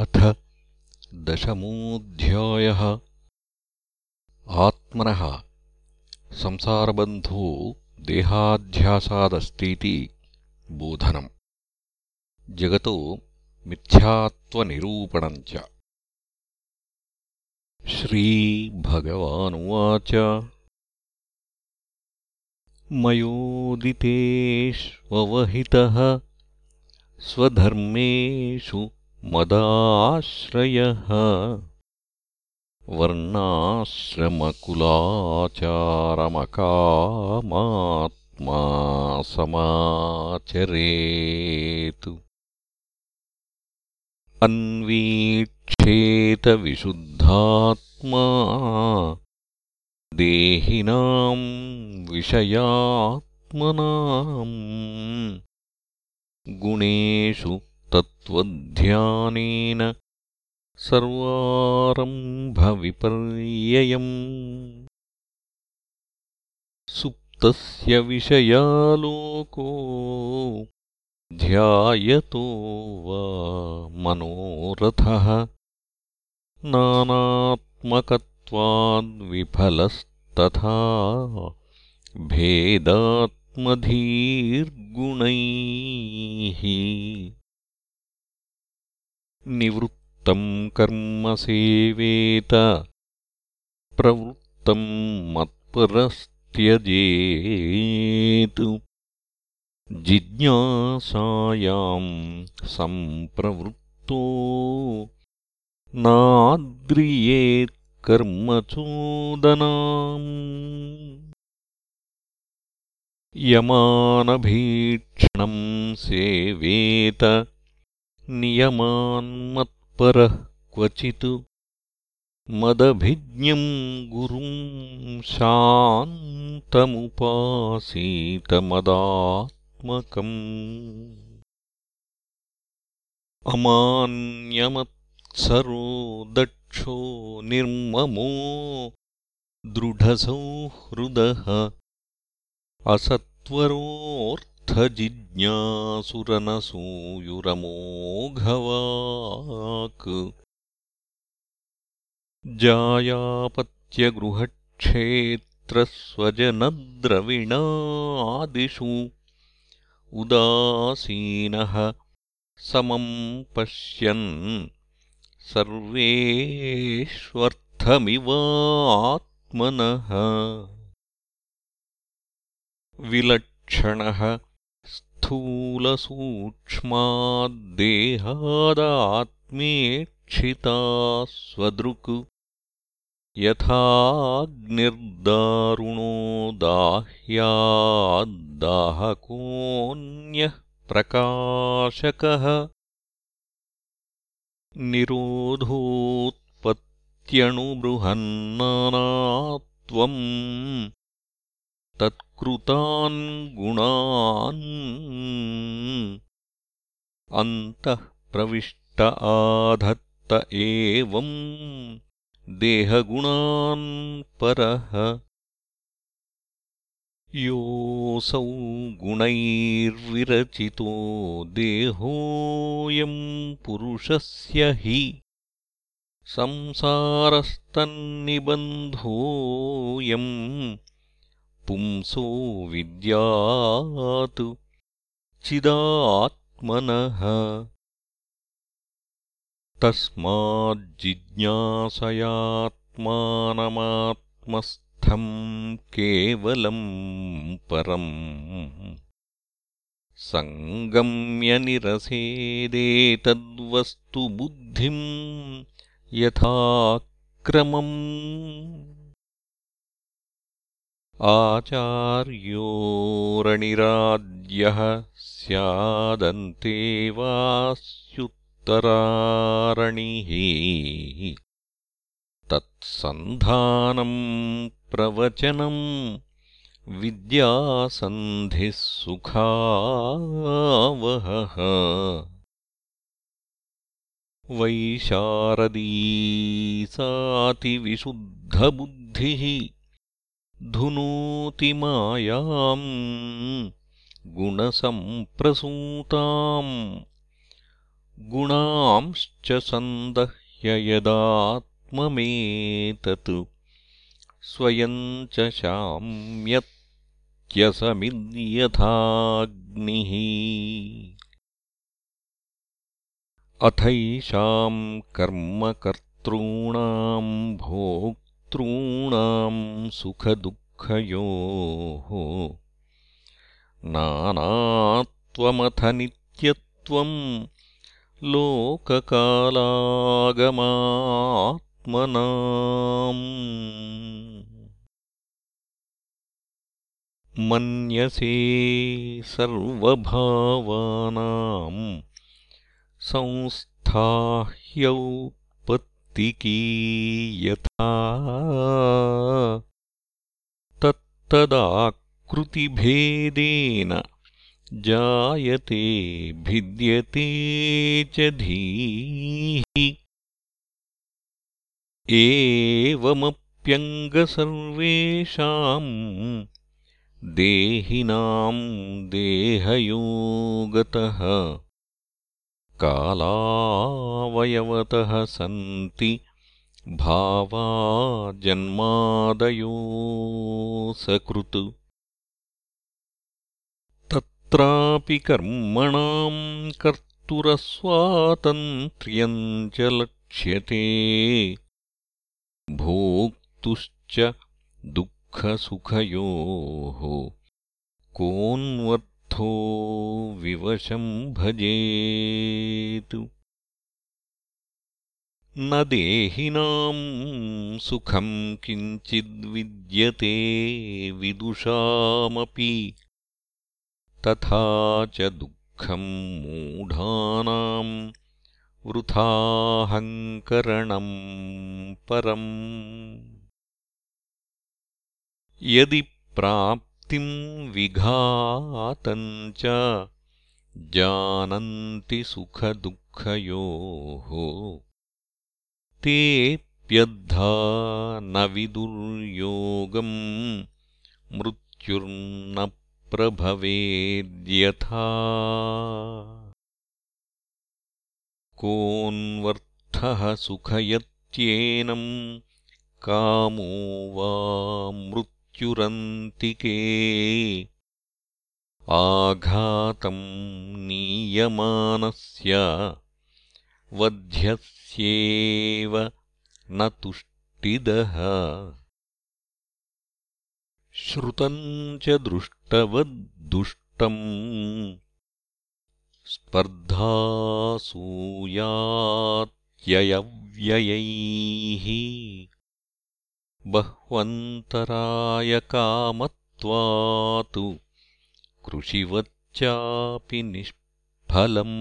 अथ दशमोऽध्यायः। आत्मनः। संसारबन्धो देहाध्यासादस्तीति बोधनम्। जगतो मिथ्यात्वनिरूपणम् च श्रीभगवानुवाच। मयोदितेष्ववहितः। स्वधर्मेषु मदाश्रयः। वर्णाश्रमकुलाचारमकामात्मा समाचरेत्। अन्वीक्षेतविशुद्धात्मा देहिनाम् विषयात्मनाम्। गुणेषु तत्त्वध्यानेन सर्वारम्भविपर्ययम्। सुप्तस्य विषयालोको ध्यायतो वा मनोरथः। नानात्मकत्वाद्विफलस्तथा भेदात्मधीर्गुणैः निवृत्तम् कर्म सेवेत प्रवृत्तम् मत्परस्त्यजेत्। जिज्ञासायाम् सम्प्रवृत्तो नाद्रियेत्कर्मचोदनाम् यमानभीक्षणम् सेवेत नियमान्मत्परः क्वचित् मदभिज्ञम् गुरुम् शान्तमुपासीतमदात्मकम्। अमान्यमत्सरो दक्षो निर्ममो दृढसंहृदः असत्वरोर्थ जिज्ञासुरनसूयुरमोघवाक् जायापत्यगृहक्षेत्रस्वजनद्रविणादिषु। उदासीनः समम् पश्यन् सर्वेष्वर्थमिवात्मनः। विलक्षणः स्थूलसूक्ष्माद्देहादात्मेक्षिता स्वदृक्। यथाग्निर्दारुणो दाह्याद्दाहकोऽन्यः प्रकाशकः। निरोधोत्पत्त्यणुबृहन्नानात्वम् तत्कृतान् गुणान् अन्तः प्रविष्ट आधत्त एवम् देहगुणान् परः। योऽसौ गुणैर्विरचितो देहोऽयम् पुरुषस्य हि संसारस्तन्निबन्धोऽयम् पुंसो विद्यात् चिदात्मनः। तस्माज्जिज्ञासयात्मानमात्मस्थम् केवलम् परम्। सङ्गम्यनिरसेदेतद्वस्तु बुद्धिम् यथाक्रमम् आचार्योरनिराद्यः स्यादन्ते वा स्युत्तरारणिः तत्सन्धानम् प्रवचनम् विद्यासन्धिः सुखावहः वैशारदीसातिविशुद्धबुद्धिः धुनोति मायाम् गुणसम्प्रसूताम्। पुंसांश्च सन्दह्य यदात्ममेतत्। स्वयम् च शाम्यत्यसमिद्यथाग्निः अथैषाम् कर्मकर्तॄणाम् भोक्तॄणाम् सुखदुःखयोः। नानात्वमथ नित्यत्वम् लोककालागमात्मनाम्। मन्यसे सर्वभावानाम् संस्थाह्यौत्पत्तिकी यथा तत्तदाकृतिभेदेन जायते भिद्यते च धीः। एवमप्यङ्गसर्वेषाम् देहिनाम् देहयोगतः कालावयवतः सन्ति भावा जन्मादयो सकृत् तत्रापि कर्मणाम् कर्तुरस्वातन्त्र्यम् च लक्ष्यते भोक्तुश्च दुःखसुखयोः विवशम् भजेत्। न देहिनाम् सुखम् किञ्चिद्विद्यते विदुषामपि। तथा च दुःखम् मूढानाम् वृथाहङ्करणम् परम्। यदि प्राप्तिम् विघातम् च जानन्ति सुखदुःखयोः। तेऽप्यद्धा न विदुर्योगम् मृत्युर्न प्रभवेद्यथा कोऽन्वर्थः सुखयत्येनम् कामो वा मृत्युरन्तिके आघातम् नीयमानस्य वध्यस्येव न तुष्टिदः। श्रुतम् च दृष्टवद्दुष्टम् स्पर्धासूयात्ययव्ययैः बह्वन्तरायकामत्वात् कृषिवच्चापि निष्फलम्।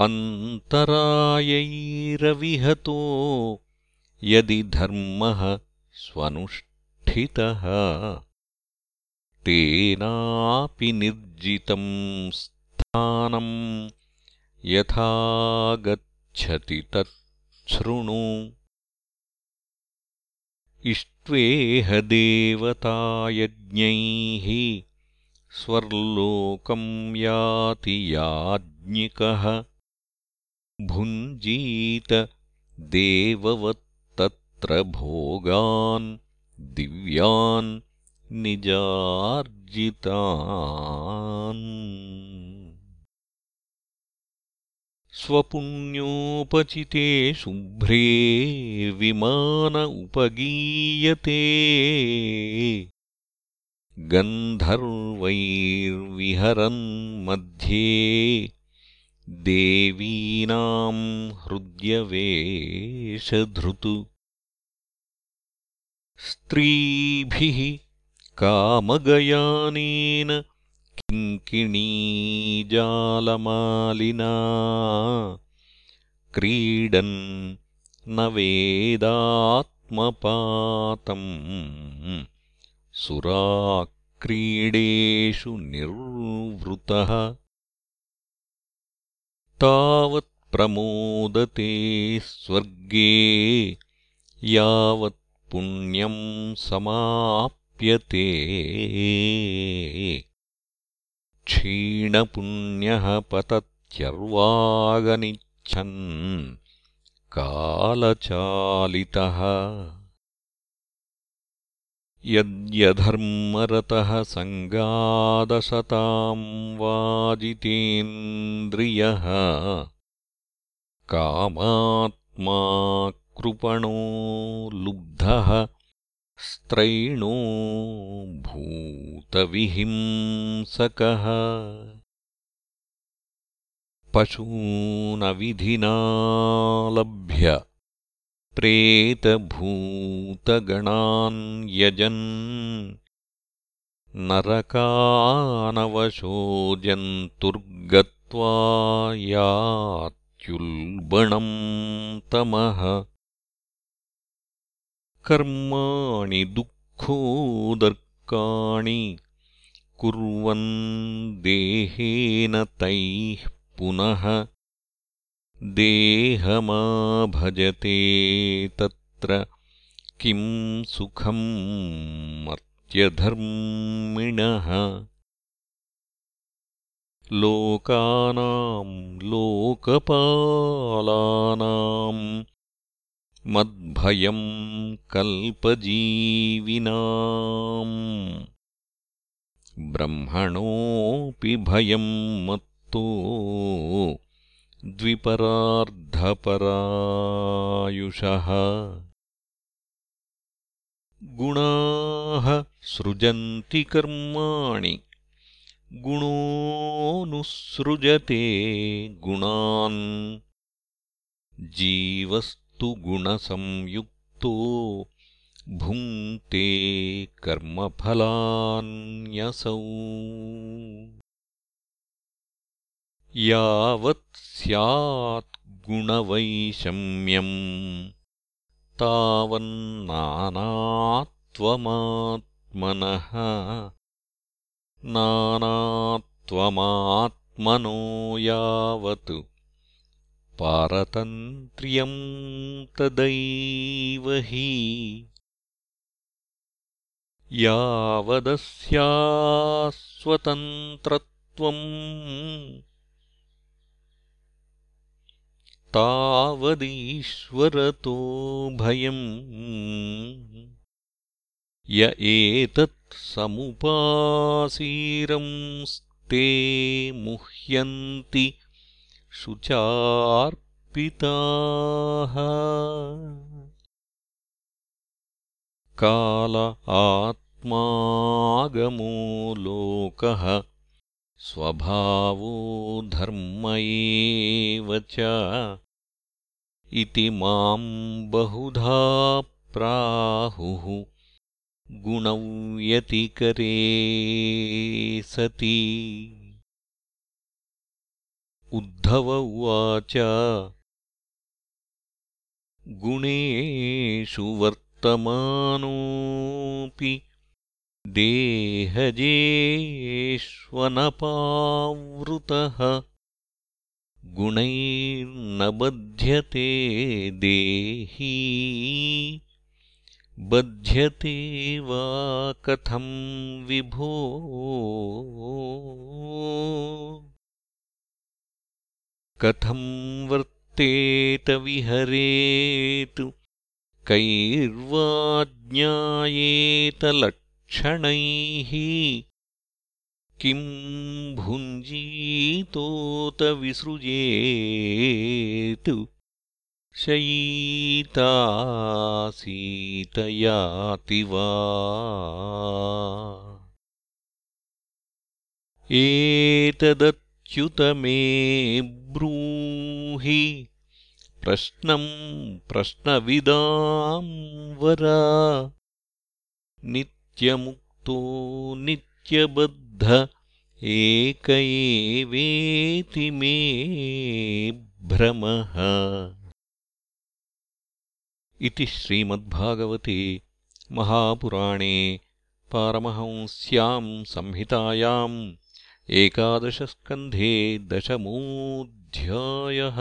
अन्तरायैरविहतो यदि धर्मः स्वनुष्ठितः तेनापि निर्जितम् स्थानम् यथा गच्छति तच्छृणु इष्ट्वेह देवतायज्ञैः स्वर्लोकम् याति याज्ञिकः। भुञ्जीत देववत्तत्र भोगान् दिव्यान् निजार्जितान् स्वपुण्योपचिते शुभ्रे विमान उपगीयते। गन्धर्वैर्विहरन् मध्ये देवीनाम् हृद्यवेषधृतु। स्त्रीभिः कामगयानेन किङ्किणीजालमालिना क्रीडन् न वेदात्मपातम् सुराक्रीडेषु निर्वृतः। तावत्प्रमोदते स्वर्गे यावत्पुण्यम् समाप्यते क्षीणपुण्यः पतत् चर्वागनिच्छन् कालचालितः। यद्यधर्मरतः सङ्गादशताम् वाजितेन्द्रियः कामात्मा कृपणो लुब्धः स्त्रैणो भूतविहिंसकः। पशूनविधिनालभ्य प्रेतभूतगणान् यजन् नरकानवशो जन्तुर्गत्वा यात्युल्बणम् तमः कर्माणि दुःखोदर्काणि कुर्वन् देहेन तैः पुनः देहमाभजते तत्र किं सुखम् मर्त्यधर्मिणः। लोकानाम् लोकपालानाम् मद्भयम् कल्पजीविनाम्। ब्रह्मणोऽपि भयम् मत्तो द्विपरार्धपरायुषः। गुणाः सृजन्ति कर्माणि गुणोऽनुसृजते गुणान् जीवस्तु गुणसंयुक्तो भुङ्क्ते कर्मफलान्यसौ। यावत् स्यात् गुणवैषम्यम् तावन्नानात्वमात्मनः नानात्वमात्मनो यावत् पारतन्त्र्यम् तदैव हि यावदस्यास्वतन्त्रत्वम् तावदीश्वरतो भयम् य एतत् समुपासीरंस्ते मुह्यन्ति शुचार्पिताः। काल आत्मागमो लोकः स्वभावो धर्म एव च। इति माम् बहुधा प्राहुः गुणव्यतिकरे सति उद्धव उवाच। गुणेषु वर्तमानोऽपि देहजेष्वनपावृतः। गुणैर्न बध्यते देही। बध्यते वा कथम् विभो कथम् वर्तेत विहरेतु? कैर्वाज्ञायेतलक्षणैः किम् भुञ्जीतोत विसृजेतु? शयीतासीतयाति वा एतदच्युत मे ब्रूहि। प्रश्नम् प्रश्नविदाम् वरा। नित्यमुक्तो नित्यबद्ध एक एवेति मे भ्रमः। इति श्रीमद्भागवते महापुराणे पारमहंस्याम् संहितायाम् एकादशस्कन्धे दशमोऽध्यायः